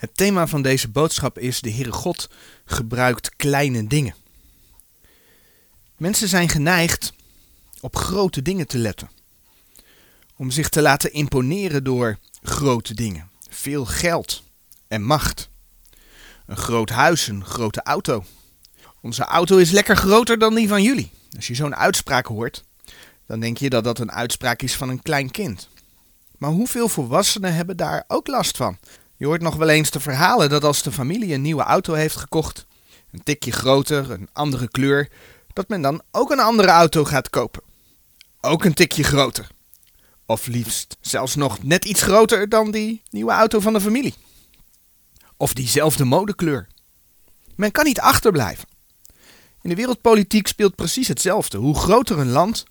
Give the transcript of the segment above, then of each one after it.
Het thema van deze boodschap is: de Heere God gebruikt kleine dingen. Mensen zijn geneigd op grote dingen te letten. Om zich te laten imponeren door grote dingen. Veel geld en macht. Een groot huis, een grote auto. Onze auto is lekker groter dan die van jullie. Als je zo'n uitspraak hoort, dan denk je dat dat een uitspraak is van een klein kind. Maar hoeveel volwassenen hebben daar ook last van? Je hoort nog wel eens de verhalen dat als de familie een nieuwe auto heeft gekocht, een tikje groter, een andere kleur, dat men dan ook een andere auto gaat kopen. Ook een tikje groter. Of liefst zelfs nog net iets groter dan die nieuwe auto van de familie. Of diezelfde modekleur. Men kan niet achterblijven. In de wereldpolitiek speelt precies hetzelfde. Hoe groter een land,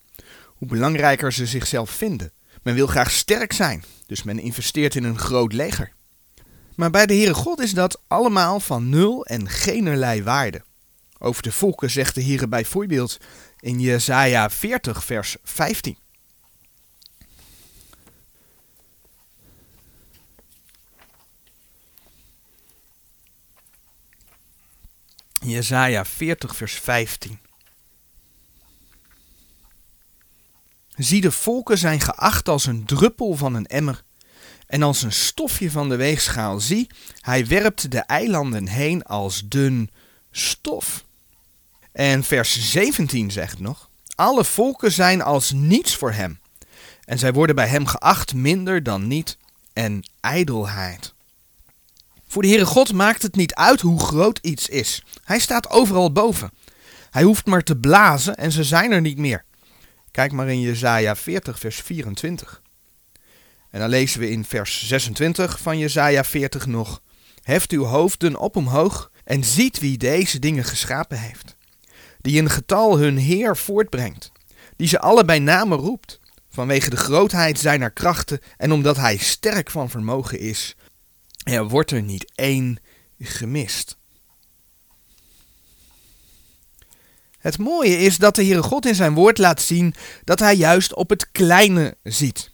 hoe belangrijker ze zichzelf vinden. Men wil graag sterk zijn, dus men investeert in een groot leger. Maar bij de Heere God is dat allemaal van nul en generlei waarde. Over de volken zegt de Heere bijvoorbeeld in Jesaja 40 vers 15. Jesaja 40 vers 15. Zie de volken zijn geacht als een druppel van een emmer en als een stofje van de weegschaal. Zie, hij werpt de eilanden heen als dun stof. En vers 17 zegt nog: Alle volken zijn als niets voor hem. En zij worden bij hem geacht minder dan niet en ijdelheid. Voor de Heere God maakt het niet uit hoe groot iets is. Hij staat overal boven. Hij hoeft maar te blazen en ze zijn er niet meer. Kijk maar in Jesaja 40 vers 24. En dan lezen we in vers 26 van Jesaja 40 nog: Heft uw hoofden op omhoog en ziet wie deze dingen geschapen heeft. Die in getal hun Heer voortbrengt, die ze alle bij name roept, vanwege de grootheid zijner krachten en omdat hij sterk van vermogen is. Er wordt er niet één gemist. Het mooie is dat de Heere God in zijn woord laat zien dat hij juist op het kleine ziet.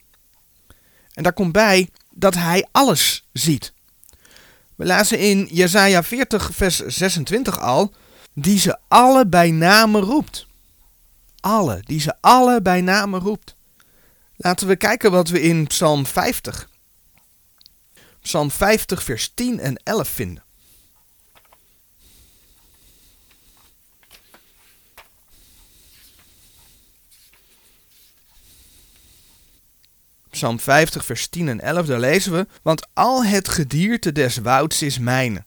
En daar komt bij dat hij alles ziet. We lazen in Jesaja 40 vers 26 al, die ze alle bij name roept. Alle, die ze alle bij name roept. Laten we kijken wat we in Psalm 50, Psalm 50 vers 10 en 11 vinden. Psalm 50, vers 10 en 11, daar lezen we: Want al het gedierte des wouds is mijne,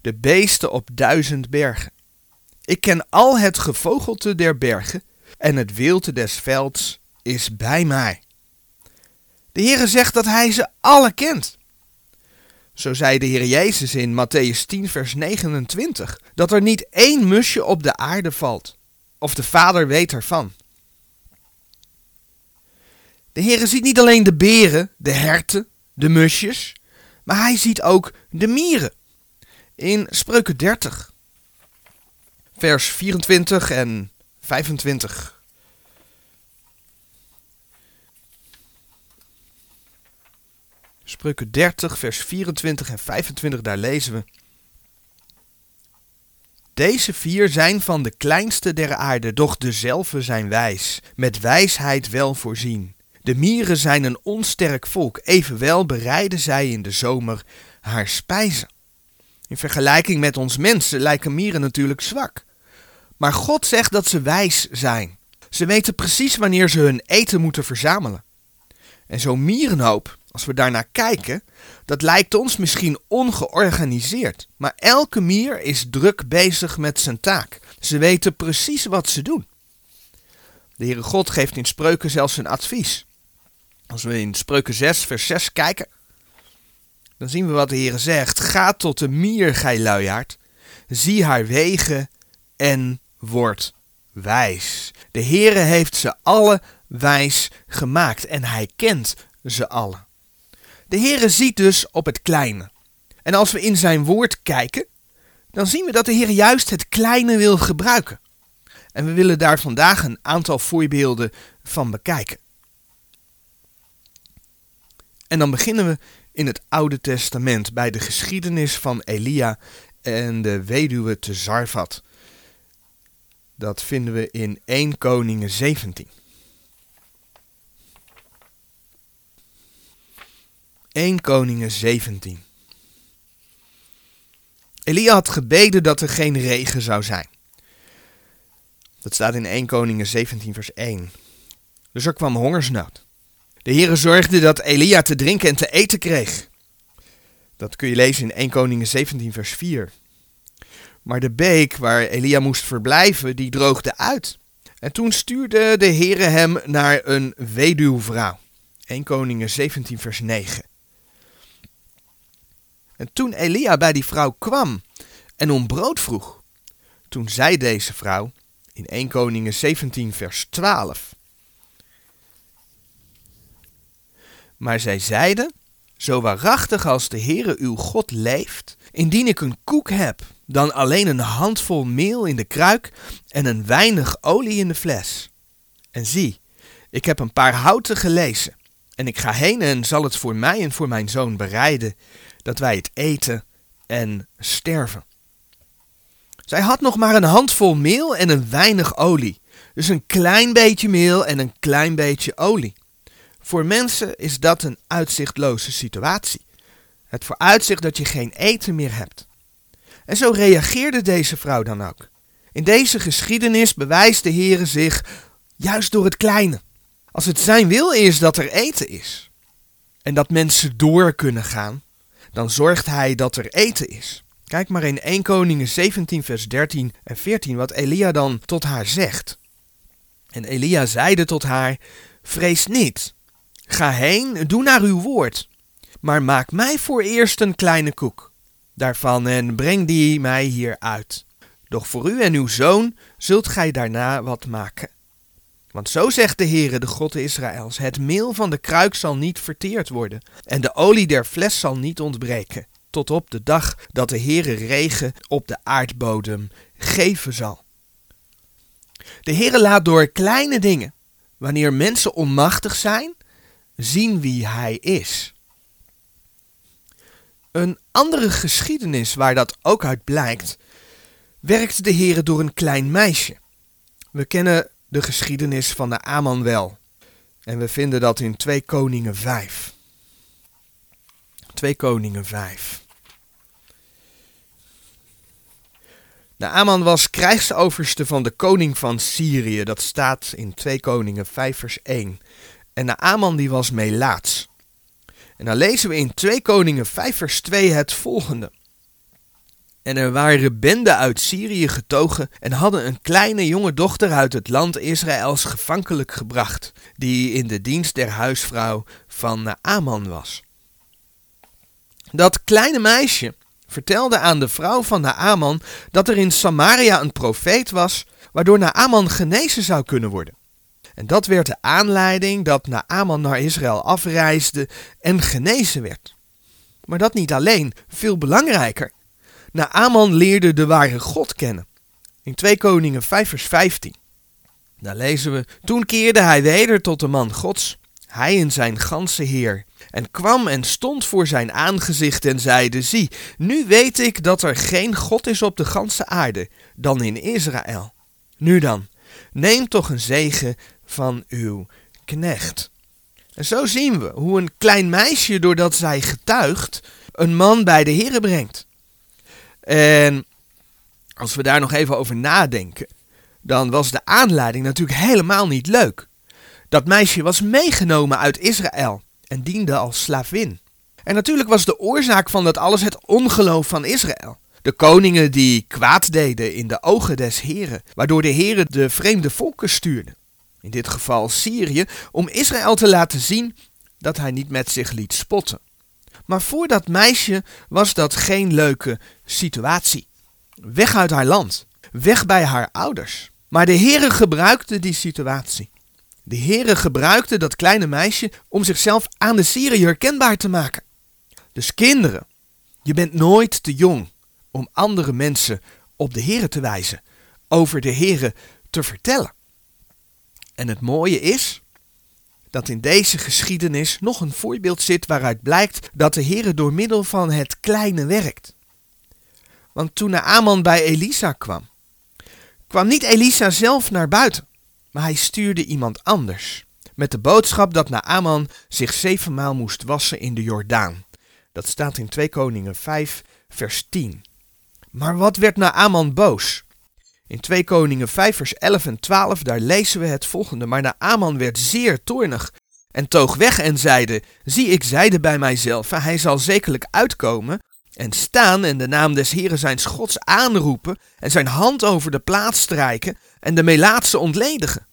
de beesten op duizend bergen. Ik ken al het gevogelte der bergen, en het wilte des velds is bij mij. De Heere zegt dat hij ze alle kent. Zo zei de Heer Jezus in Matthäus 10, vers 29, dat er niet één musje op de aarde valt, of de Vader weet ervan. De Heer ziet niet alleen de beren, de herten, de musjes, maar hij ziet ook de mieren. In Spreuken 30, vers 24 en 25. Spreuken 30, vers 24 en 25, daar lezen we. Deze vier zijn van de kleinste der aarde, doch dezelfde zijn wijs, met wijsheid wel voorzien. De mieren zijn een onsterk volk, evenwel bereiden zij in de zomer haar spijzen. In vergelijking met ons mensen lijken mieren natuurlijk zwak. Maar God zegt dat ze wijs zijn. Ze weten precies wanneer ze hun eten moeten verzamelen. En zo'n mierenhoop, als we daarnaar kijken, dat lijkt ons misschien ongeorganiseerd. Maar elke mier is druk bezig met zijn taak. Ze weten precies wat ze doen. De Heere God geeft in spreuken zelfs een advies. Als we in Spreuken 6, vers 6 kijken, dan zien we wat de Heer zegt. Ga tot de mier, gij luiaard. Zie haar wegen en word wijs. De Heere heeft ze alle wijs gemaakt en hij kent ze alle. De Heere ziet dus op het kleine. En als we in zijn woord kijken, dan zien we dat de Heer juist het kleine wil gebruiken. En we willen daar vandaag een aantal voorbeelden van bekijken. En dan beginnen we in het Oude Testament bij de geschiedenis van Elia en de weduwe te Zarfat. Dat vinden we in 1 Koningen 17. 1 Koningen 17. Elia had gebeden dat er geen regen zou zijn. Dat staat in 1 Koningen 17 vers 1. Dus er kwam hongersnood. De Heere zorgde dat Elia te drinken en te eten kreeg. Dat kun je lezen in 1 Koningen 17 vers 4. Maar de beek waar Elia moest verblijven, die droogde uit. En toen stuurde de Heere hem naar een weduwvrouw. 1 Koningen 17 vers 9. En toen Elia bij die vrouw kwam en om brood vroeg, toen zei deze vrouw in 1 Koningen 17 vers 12. Maar zij zeiden, zo waarachtig als de Heere uw God leeft, indien ik een koek heb, dan alleen een handvol meel in de kruik en een weinig olie in de fles. En zie, ik heb een paar houten gelezen, en ik ga heen en zal het voor mij en voor mijn zoon bereiden, dat wij het eten en sterven. Zij had nog maar een handvol meel en een weinig olie. Dus een klein beetje meel en een klein beetje olie. Voor mensen is dat een uitzichtloze situatie. Het vooruitzicht dat je geen eten meer hebt. En zo reageerde deze vrouw dan ook. In deze geschiedenis bewijst de Heere zich juist door het kleine. Als het zijn wil is dat er eten is en dat mensen door kunnen gaan, dan zorgt hij dat er eten is. Kijk maar in 1 Koningen 17 vers 13 en 14 wat Elia dan tot haar zegt. En Elia zeide tot haar, vrees niet, ga heen, doe naar uw woord, maar maak mij voor eerst een kleine koek daarvan en breng die mij hier uit. Doch voor u en uw zoon zult gij daarna wat maken. Want zo zegt de Heere, de God Israëls, het meel van de kruik zal niet verteerd worden, en de olie der fles zal niet ontbreken, tot op de dag dat de Heere regen op de aardbodem geven zal. De Heere laat door kleine dingen, wanneer mensen onmachtig zijn, zien wie Hij is. Een andere geschiedenis waar dat ook uit blijkt, werkt de Heere door een klein meisje. We kennen de geschiedenis van de Aman wel. En we vinden dat in 2 Koningen 5. 2 Koningen 5. De Aman was krijgsoverste van de koning van Syrië. Dat staat in 2 Koningen 5 vers 1. En de Aman die was Melaats. En dan lezen we in 2 Koningen 5 vers 2 het volgende. En er waren benden uit Syrië getogen en hadden een kleine jonge dochter uit het land Israëls gevankelijk gebracht, die in de dienst der huisvrouw van Naaman was. Dat kleine meisje vertelde aan de vrouw van Naaman dat er in Samaria een profeet was, waardoor Naaman genezen zou kunnen worden. En dat werd de aanleiding dat Naaman naar Israël afreisde en genezen werd. Maar dat niet alleen, veel belangrijker. Naaman leerde de ware God kennen. In 2 Koningen 5 vers 15. Daar lezen we, toen keerde hij weder tot de man Gods, hij en zijn ganse heer, en kwam en stond voor zijn aangezicht en zeide, zie, nu weet ik dat er geen God is op de ganse aarde, dan in Israël. Nu dan, neem toch een zegen van uw knecht. En zo zien we hoe een klein meisje, doordat zij getuigt, een man bij de Heere brengt. En als we daar nog even over nadenken, dan was de aanleiding natuurlijk helemaal niet leuk. Dat meisje was meegenomen uit Israël en diende als slavin. En natuurlijk was de oorzaak van dat alles het ongeloof van Israël. De koningen die kwaad deden in de ogen des Heren, waardoor de Heren de vreemde volken stuurde. In dit geval Syrië, om Israël te laten zien dat hij niet met zich liet spotten. Maar voor dat meisje was dat geen leuke situatie. Weg uit haar land, weg bij haar ouders. Maar de Heere gebruikte die situatie. De Heere gebruikte dat kleine meisje om zichzelf aan de Syriër kenbaar te maken. Dus kinderen, je bent nooit te jong om andere mensen op de Heere te wijzen, over de Heere te vertellen. En het mooie is, dat in deze geschiedenis nog een voorbeeld zit waaruit blijkt dat de Heer door middel van het kleine werkt. Want toen Naaman bij Elisa kwam, kwam niet Elisa zelf naar buiten, maar hij stuurde iemand anders. Met de boodschap dat Naaman zich zevenmaal moest wassen in de Jordaan. Dat staat in 2 Koningen 5, vers 10. Maar wat werd Naaman boos? In 2 Koningen 5 vers 11 en 12 daar lezen we het volgende. Maar Naaman werd zeer toornig en toog weg en zeide, zie ik zeide bij mijzelf, hij zal zekerlijk uitkomen en staan en de naam des Heren zijn Gods aanroepen en zijn hand over de plaats strijken en de Melaatse ontledigen.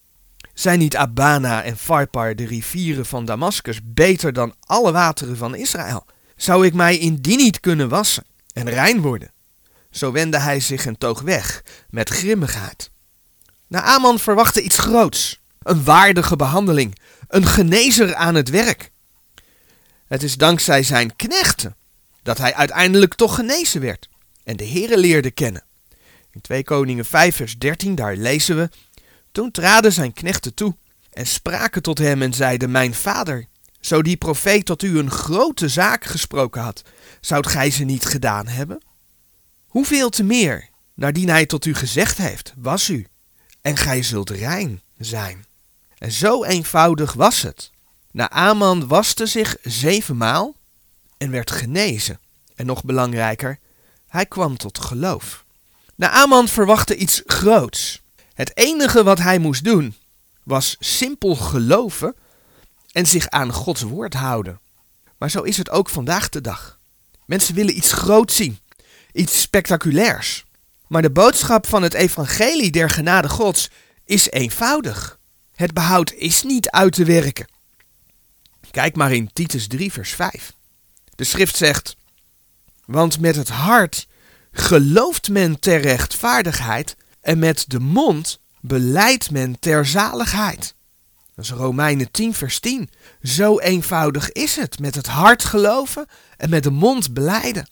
Zijn niet Abana en Farpar, de rivieren van Damascus, beter dan alle wateren van Israël? Zou ik mij in die niet kunnen wassen en rein worden? Zo wendde hij zich en toog weg, met grimmigheid. Naaman verwachtte iets groots, een waardige behandeling, een genezer aan het werk. Het is dankzij zijn knechten dat hij uiteindelijk toch genezen werd en de Heere leerde kennen. In 2 Koningen 5 vers 13 daar lezen we, Toen traden zijn knechten toe en spraken tot hem en zeiden, Mijn vader, zo die profeet tot u een grote zaak gesproken had, zoudt gij ze niet gedaan hebben? Hoeveel te meer, naardien hij tot u gezegd heeft, was u, en gij zult rein zijn. En zo eenvoudig was het. Naaman waste zich zevenmaal en werd genezen. En nog belangrijker, hij kwam tot geloof. Naaman verwachtte iets groots. Het enige wat hij moest doen was simpel geloven en zich aan Gods woord houden. Maar zo is het ook vandaag de dag. Mensen willen iets groots zien iets spectaculairs. Maar de boodschap van het evangelie der genade Gods is eenvoudig. Het behoud is niet uit te werken. Kijk maar in Titus 3, vers 5. De schrift zegt: Want met het hart gelooft men ter rechtvaardigheid en met de mond beleidt men ter zaligheid. Dat is Romeinen 10, vers 10. Zo eenvoudig is het. Met het hart geloven en met de mond beleiden.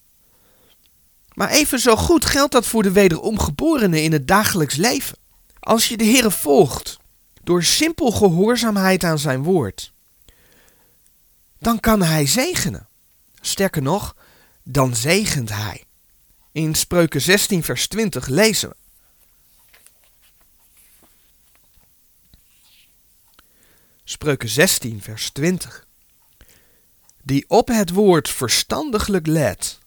Maar even zo goed geldt dat voor de wederomgeborenen in het dagelijks leven. Als je de Heere volgt door simpel gehoorzaamheid aan zijn woord, dan kan hij zegenen. Sterker nog, dan zegent hij. In Spreuken 16, vers 20 lezen we. Spreuken 16, vers 20. Die op het woord verstandiglijk let,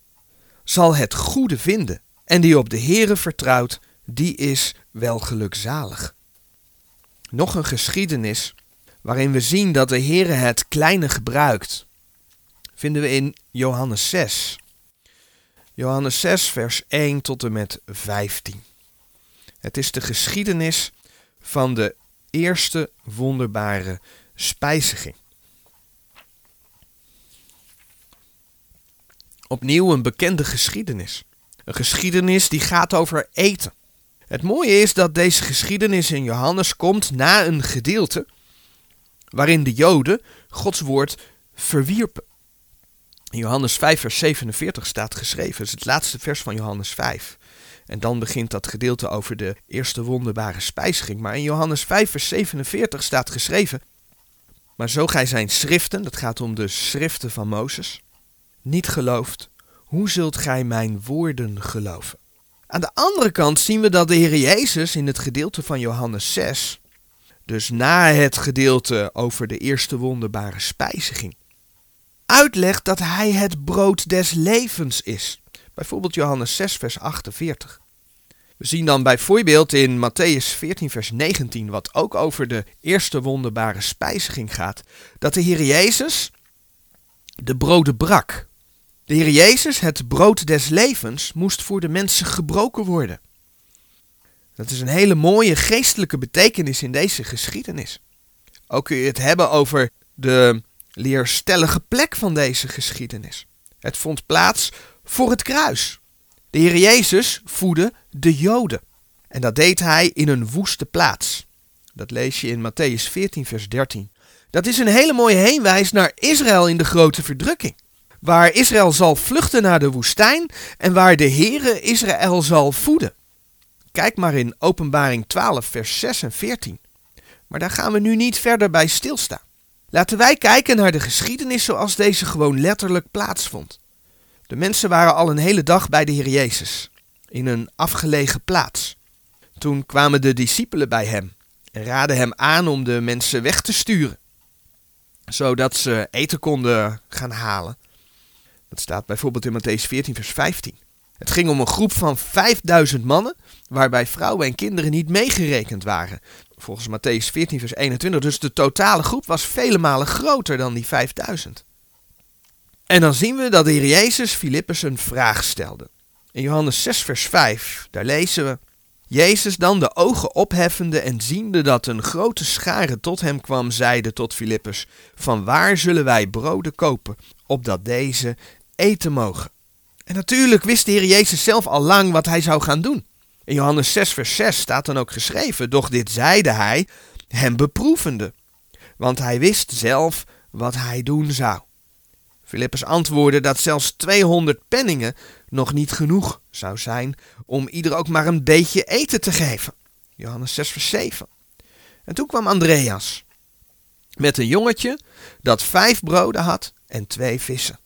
zal het goede vinden. En die op de Heere vertrouwt, die is wel gelukzalig. Nog een geschiedenis waarin we zien dat de Heere het kleine gebruikt, vinden we in Johannes 6. Johannes 6, vers 1 tot en met 15. Het is de geschiedenis van de eerste wonderbare spijziging. Opnieuw een bekende geschiedenis. Een geschiedenis die gaat over eten. Het mooie is dat deze geschiedenis in Johannes komt na een gedeelte waarin de Joden Gods woord verwierpen. In Johannes 5, vers 47 staat geschreven, dat is het laatste vers van Johannes 5. En dan begint dat gedeelte over de eerste wonderbare spijziging. Maar in Johannes 5, vers 47 staat geschreven, maar zo gij zijn schriften, dat gaat om de schriften van Mozes, niet gelooft, hoe zult gij mijn woorden geloven? Aan de andere kant zien we dat de Heer Jezus in het gedeelte van Johannes 6, dus na het gedeelte over de eerste wonderbare spijziging, uitlegt dat hij het brood des levens is. Bijvoorbeeld Johannes 6, vers 48. We zien dan bijvoorbeeld in Matthäus 14, vers 19, wat ook over de eerste wonderbare spijziging gaat, dat de Heer Jezus de broden brak. De Heer Jezus, het brood des levens, moest voor de mensen gebroken worden. Dat is een hele mooie geestelijke betekenis in deze geschiedenis. Ook kun je het hebben over de leerstellige plek van deze geschiedenis. Het vond plaats voor het kruis. De Heer Jezus voedde de Joden. En dat deed hij in een woeste plaats. Dat lees je in Matthäus 14, vers 13. Dat is een hele mooie heenwijs naar Israël in de grote verdrukking waar Israël zal vluchten naar de woestijn en waar de Heere Israël zal voeden. Kijk maar in Openbaring 12, vers 6 en 14. Maar daar gaan we nu niet verder bij stilstaan. Laten wij kijken naar de geschiedenis zoals deze gewoon letterlijk plaatsvond. De mensen waren al een hele dag bij de Heer Jezus, in een afgelegen plaats. Toen kwamen de discipelen bij hem en raden hem aan om de mensen weg te sturen, zodat ze eten konden gaan halen. Dat staat bijvoorbeeld in Matthäus 14, vers 15. Het ging om een groep van 5000 mannen, waarbij vrouwen en kinderen niet meegerekend waren. Volgens Matthäus 14, vers 21. Dus de totale groep was vele malen groter dan die 5000. En dan zien we dat de Heer Jezus Filippus een vraag stelde. In Johannes 6, vers 5, daar lezen we. Jezus dan de ogen opheffende en ziende dat een grote schare tot hem kwam, zeide tot Filippus: Van waar zullen wij broden kopen, opdat deze eten mogen? En natuurlijk wist de Heer Jezus zelf al lang wat hij zou gaan doen. In Johannes 6, vers 6 staat dan ook geschreven: Doch dit zeide hij, hem beproevende. Want hij wist zelf wat hij doen zou. Filippus antwoordde dat zelfs 200 penningen nog niet genoeg zou zijn om ieder ook maar een beetje eten te geven. Johannes 6, vers 7. En toen kwam Andreas met een jongetje dat vijf broden had en twee vissen.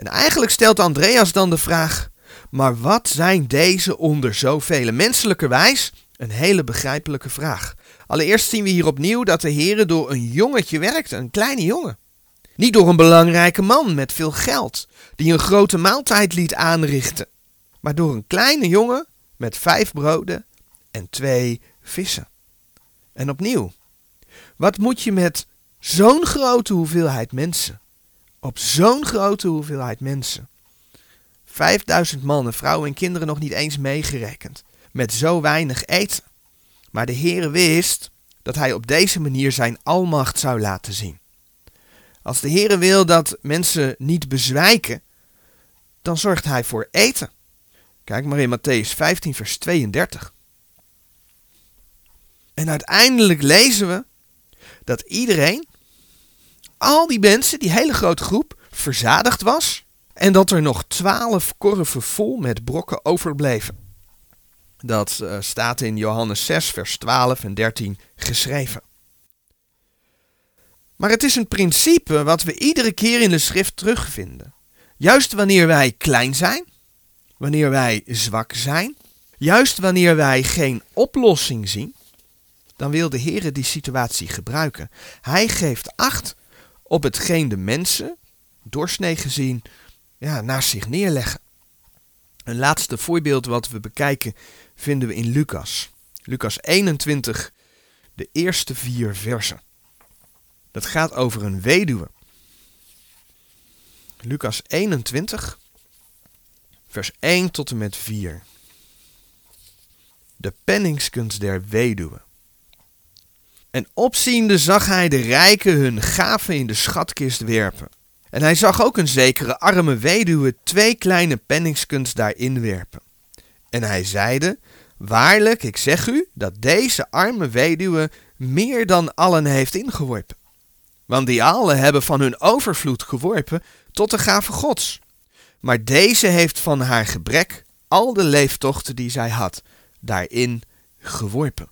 En eigenlijk stelt Andreas dan de vraag: maar wat zijn deze onder zoveel menselijkerwijs? Een hele begrijpelijke vraag. Allereerst zien we hier opnieuw dat de Heer door een jongetje werkt, een kleine jongen. Niet door een belangrijke man met veel geld, die een grote maaltijd liet aanrichten, maar door een kleine jongen met vijf broden en twee vissen. En opnieuw, wat moet je met zo'n grote hoeveelheid mensen? Op zo'n grote hoeveelheid mensen. 5000 mannen, vrouwen en kinderen nog niet eens meegerekend. Met zo weinig eten. Maar de Heere wist dat hij op deze manier zijn almacht zou laten zien. Als de Heere wil dat mensen niet bezwijken, dan zorgt hij voor eten. Kijk maar in Matthäus 15, vers 32. En uiteindelijk lezen we dat iedereen, al die mensen, die hele grote groep, verzadigd was en dat er nog twaalf korven vol met brokken overbleven. Dat uh, staat in Johannes 6, vers 12 en 13 geschreven. Maar het is een principe wat we iedere keer in de schrift terugvinden. Juist wanneer wij klein zijn, wanneer wij zwak zijn, juist wanneer wij geen oplossing zien, dan wil de Heer die situatie gebruiken. Hij geeft acht op hetgeen de mensen, doorsnee gezien, ja, naast zich neerleggen. Een laatste voorbeeld wat we bekijken vinden we in Lucas. Lucas 21, de eerste vier versen. Dat gaat over een weduwe. Lucas 21, vers 1 tot en met 4. De penningskunst der weduwe. En opziende zag hij de rijken hun gaven in de schatkist werpen. En hij zag ook een zekere arme weduwe twee kleine penningskunst daarin werpen. En hij zeide, Waarlijk, ik zeg u, dat deze arme weduwe meer dan allen heeft ingeworpen. Want die allen hebben van hun overvloed geworpen tot de gave gods. Maar deze heeft van haar gebrek al de leeftochten die zij had, daarin geworpen.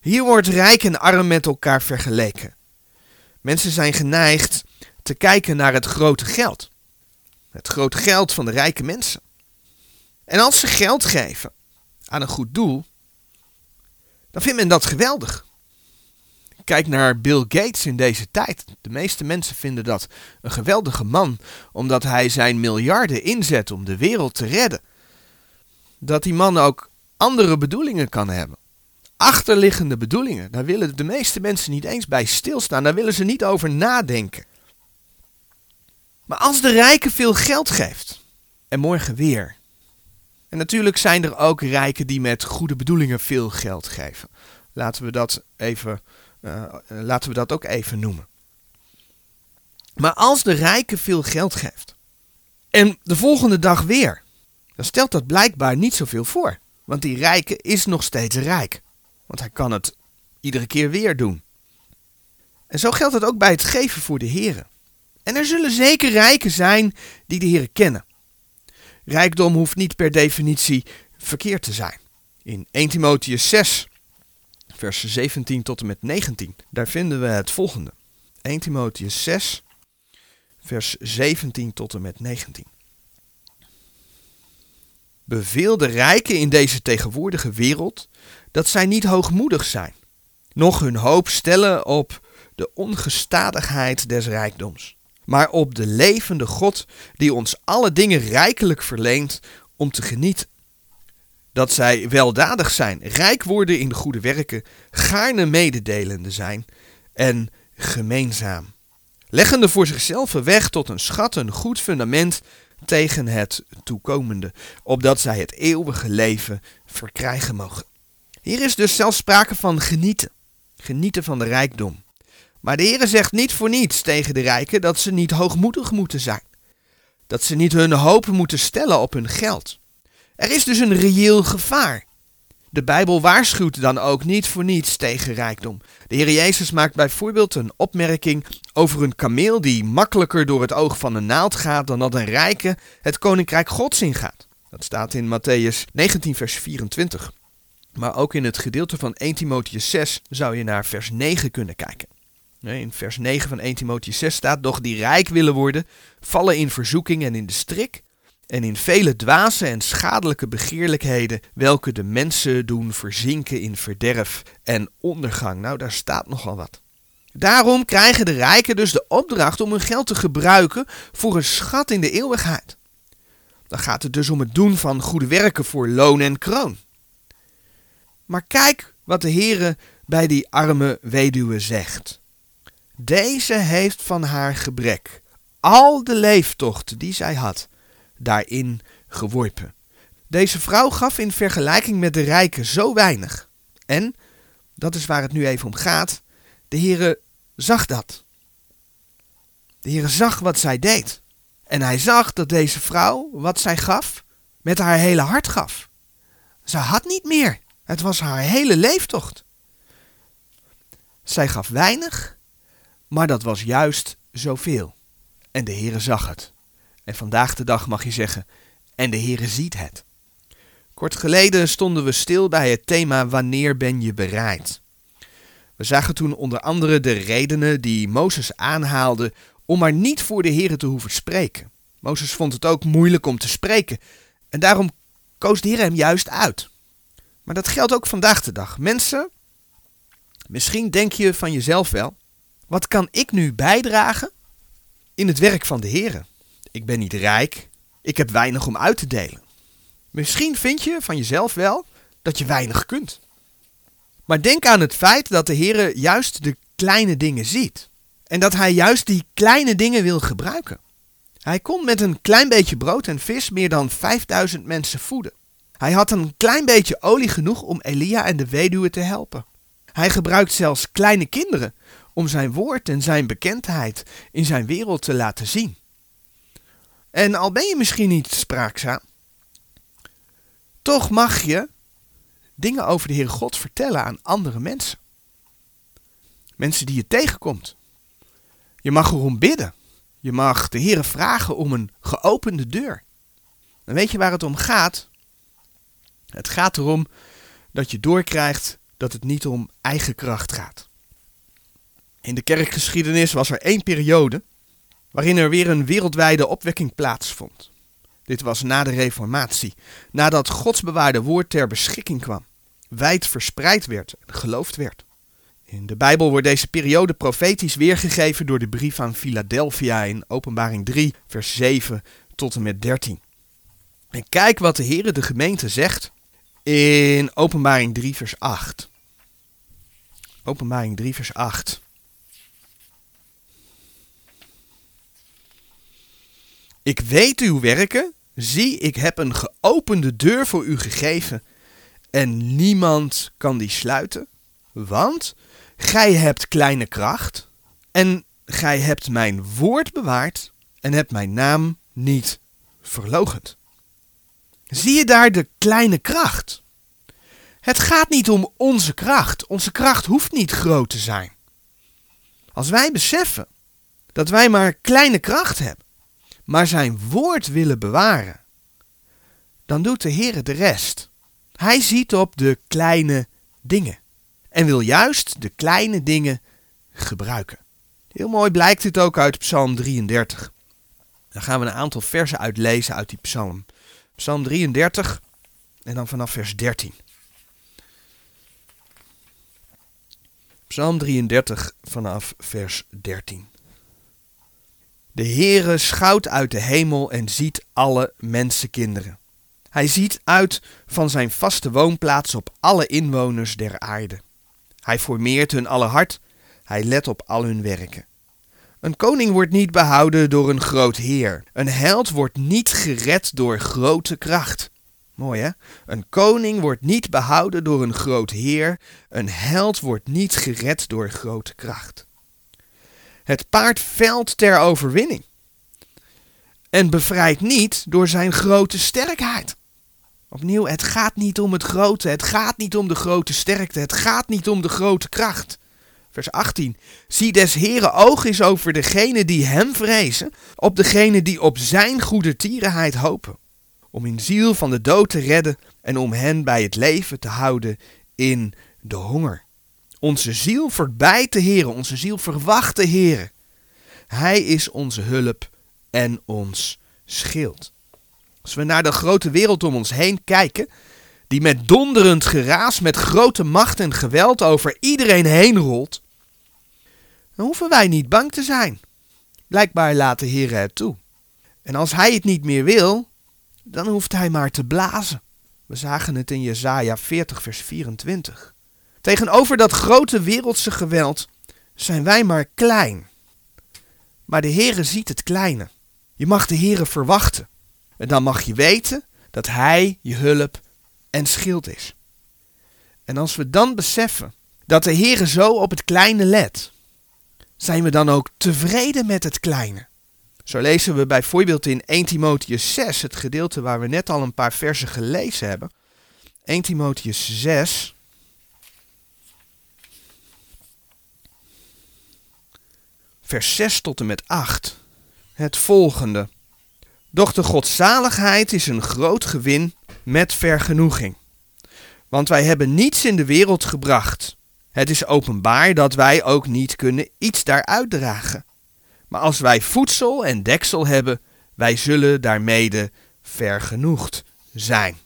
Hier wordt rijk en arm met elkaar vergeleken. Mensen zijn geneigd te kijken naar het grote geld. Het grote geld van de rijke mensen. En als ze geld geven aan een goed doel, dan vindt men dat geweldig. Kijk naar Bill Gates in deze tijd. De meeste mensen vinden dat een geweldige man, omdat hij zijn miljarden inzet om de wereld te redden. Dat die man ook andere bedoelingen kan hebben. Achterliggende bedoelingen. Daar willen de meeste mensen niet eens bij stilstaan. Daar willen ze niet over nadenken. Maar als de rijke veel geld geeft, en morgen weer. En natuurlijk zijn er ook rijken die met goede bedoelingen veel geld geven. Laten we dat, even, uh, laten we dat ook even noemen. Maar als de rijke veel geld geeft, en de volgende dag weer, dan stelt dat blijkbaar niet zoveel voor. Want die rijke is nog steeds rijk. Want hij kan het iedere keer weer doen. En zo geldt het ook bij het geven voor de heren. En er zullen zeker rijken zijn die de Heer kennen. Rijkdom hoeft niet per definitie verkeerd te zijn. In 1 Timotheus 6, vers 17 tot en met 19, daar vinden we het volgende. 1 Timotheus 6, vers 17 tot en met 19. Beveel de rijken in deze tegenwoordige wereld dat zij niet hoogmoedig zijn, noch hun hoop stellen op de ongestadigheid des rijkdoms, maar op de levende God die ons alle dingen rijkelijk verleent om te genieten. Dat zij weldadig zijn, rijk worden in de goede werken, gaarne mededelende zijn en gemeenzaam. Leggende voor zichzelf weg tot een schat, een goed fundament tegen het toekomende, opdat zij het eeuwige leven verkrijgen mogen. Hier is dus zelfs sprake van genieten. Genieten van de rijkdom. Maar de Heer zegt niet voor niets tegen de rijken dat ze niet hoogmoedig moeten zijn. Dat ze niet hun hoop moeten stellen op hun geld. Er is dus een reëel gevaar. De Bijbel waarschuwt dan ook niet voor niets tegen rijkdom. De Heer Jezus maakt bijvoorbeeld een opmerking over een kameel die makkelijker door het oog van een naald gaat dan dat een rijke het koninkrijk Gods ingaat. Dat staat in Matthäus 19, vers 24. Maar ook in het gedeelte van 1 Timotheus 6 zou je naar vers 9 kunnen kijken. In vers 9 van 1 Timotheus 6 staat: Doch die rijk willen worden, vallen in verzoeking en in de strik, en in vele dwaze en schadelijke begeerlijkheden, welke de mensen doen verzinken in verderf en ondergang. Nou, daar staat nogal wat. Daarom krijgen de rijken dus de opdracht om hun geld te gebruiken voor een schat in de eeuwigheid. Dan gaat het dus om het doen van goede werken voor loon en kroon. Maar kijk wat de Heere bij die arme weduwe zegt. Deze heeft van haar gebrek al de leeftocht die zij had daarin geworpen. Deze vrouw gaf in vergelijking met de rijken zo weinig. En, dat is waar het nu even om gaat, de Heere zag dat. De Heere zag wat zij deed. En hij zag dat deze vrouw wat zij gaf, met haar hele hart gaf. Ze had niet meer. Het was haar hele leeftocht. Zij gaf weinig, maar dat was juist zoveel. En de Heere zag het. En vandaag de dag mag je zeggen, en de Heere ziet het. Kort geleden stonden we stil bij het thema Wanneer ben je bereid? We zagen toen onder andere de redenen die Mozes aanhaalde om maar niet voor de Heere te hoeven spreken. Mozes vond het ook moeilijk om te spreken en daarom koos de Heer hem juist uit. Maar dat geldt ook vandaag de dag. Mensen, misschien denk je van jezelf wel, wat kan ik nu bijdragen in het werk van de Heer? Ik ben niet rijk, ik heb weinig om uit te delen. Misschien vind je van jezelf wel dat je weinig kunt. Maar denk aan het feit dat de Heer juist de kleine dingen ziet. En dat hij juist die kleine dingen wil gebruiken. Hij kon met een klein beetje brood en vis meer dan 5000 mensen voeden. Hij had een klein beetje olie genoeg om Elia en de weduwe te helpen. Hij gebruikt zelfs kleine kinderen om zijn woord en zijn bekendheid in zijn wereld te laten zien. En al ben je misschien niet spraakzaam, toch mag je dingen over de Heere God vertellen aan andere mensen. Mensen die je tegenkomt. Je mag erom bidden. Je mag de Heere vragen om een geopende deur. En weet je waar het om gaat? Het gaat erom dat je doorkrijgt dat het niet om eigen kracht gaat. In de kerkgeschiedenis was er één periode waarin er weer een wereldwijde opwekking plaatsvond. Dit was na de Reformatie, nadat Gods bewaarde woord ter beschikking kwam, wijd verspreid werd en geloofd werd. In de Bijbel wordt deze periode profetisch weergegeven door de brief aan Philadelphia in Openbaring 3, vers 7 tot en met 13. En kijk wat de Heere de gemeente zegt in Openbaring 3, vers 8. Openbaring 3, vers 8. Ik weet uw werken. Zie, ik heb een geopende deur voor u gegeven. En niemand kan die sluiten. Want gij hebt kleine kracht. En gij hebt mijn woord bewaard. En hebt mijn naam niet verlogend. Zie je daar de kleine kracht? Het gaat niet om onze kracht. Onze kracht hoeft niet groot te zijn. Als wij beseffen dat wij maar kleine kracht hebben, maar zijn woord willen bewaren, dan doet de Heer de rest. Hij ziet op de kleine dingen en wil juist de kleine dingen gebruiken. Heel mooi blijkt dit ook uit Psalm 33. Dan gaan we een aantal versen uitlezen uit die psalm. Psalm 33 en dan vanaf vers 13. Psalm 33 vanaf vers 13. De Heere schouwt uit de hemel en ziet alle mensenkinderen. Hij ziet uit van zijn vaste woonplaats op alle inwoners der aarde. Hij formeert hun alle hart, hij let op al hun werken. Een koning wordt niet behouden door een groot heer. Een held wordt niet gered door grote kracht. Mooi hè? Een koning wordt niet behouden door een groot heer. Een held wordt niet gered door grote kracht. Het paard velt ter overwinning. En bevrijdt niet door zijn grote sterkheid. Opnieuw, het gaat niet om het grote, het gaat niet om de grote sterkte, het gaat niet om de grote kracht. Vers 18. Zie des Heren oog is over degene die hem vrezen, op degene die op zijn goede tierenheid hopen. Om hun ziel van de dood te redden en om hen bij het leven te houden in de honger. Onze ziel verbijt de Heren, onze ziel verwacht de Heren. Hij is onze hulp en ons schild. Als we naar de grote wereld om ons heen kijken, die met donderend geraas, met grote macht en geweld over iedereen heen rolt, dan hoeven wij niet bang te zijn. Blijkbaar laat de Heer het toe. En als hij het niet meer wil, dan hoeft hij maar te blazen. We zagen het in Jesaja 40 vers 24. Tegenover dat grote wereldse geweld zijn wij maar klein. Maar de Heere ziet het kleine. Je mag de Heere verwachten. En dan mag je weten dat Hij je hulp en schild is. En als we dan beseffen dat de Heere zo op het kleine let, zijn we dan ook tevreden met het kleine? Zo lezen we bijvoorbeeld in 1 Timotheus 6, het gedeelte waar we net al een paar versen gelezen hebben. 1 Timotheus 6. Vers 6 tot en met 8. Het volgende. Doch de godzaligheid is een groot gewin met vergenoeging. Want wij hebben niets in de wereld gebracht. Het is openbaar dat wij ook niet kunnen iets daaruit dragen. Maar als wij voedsel en deksel hebben, wij zullen daarmede vergenoegd zijn.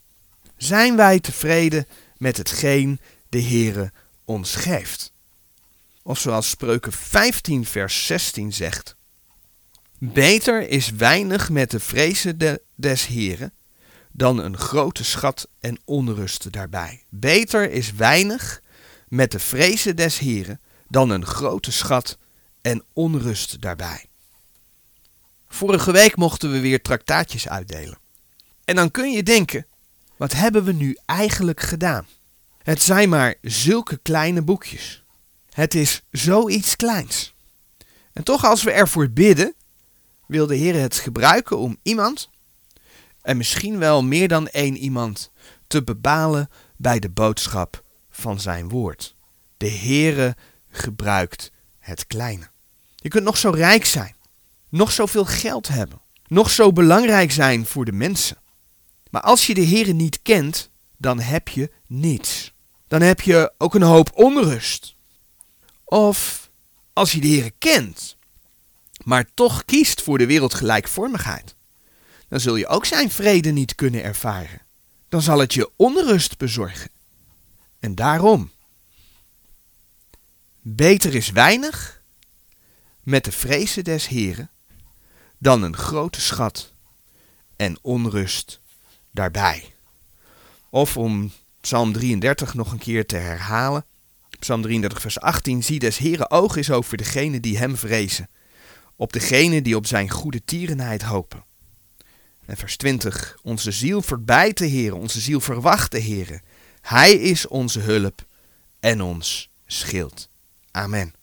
Zijn wij tevreden met hetgeen de Heere ons geeft? Of zoals Spreuken 15 vers 16 zegt. Beter is weinig met de vrezen de, des Heren dan een grote schat en onrust daarbij. Beter is weinig met de vrezen des Heren dan een grote schat en onrust daarbij. Vorige week mochten we weer traktaatjes uitdelen. En dan kun je denken, wat hebben we nu eigenlijk gedaan? Het zijn maar zulke kleine boekjes. Het is zoiets kleins. En toch als we ervoor bidden, wil de Heer het gebruiken om iemand, en misschien wel meer dan één iemand, te bepalen bij de boodschap van zijn woord. De Heere gebruikt het kleine. Je kunt nog zo rijk zijn, nog zoveel geld hebben, nog zo belangrijk zijn voor de mensen. Maar als je de Heere niet kent, dan heb je niets. Dan heb je ook een hoop onrust. Of als je de Heere kent, maar toch kiest voor de wereldgelijkvormigheid, dan zul je ook zijn vrede niet kunnen ervaren. Dan zal het je onrust bezorgen. En daarom, beter is weinig met de vrezen des Heren dan een grote schat en onrust daarbij. Of om Psalm 33 nog een keer te herhalen. Psalm 33 vers 18. Zie des Heren oog is over degene die hem vrezen op degene die op zijn goede tierenheid hopen. En vers 20. Onze ziel verbijt de Heer, onze ziel verwacht de Heer. Hij is onze hulp en ons schild. Amen.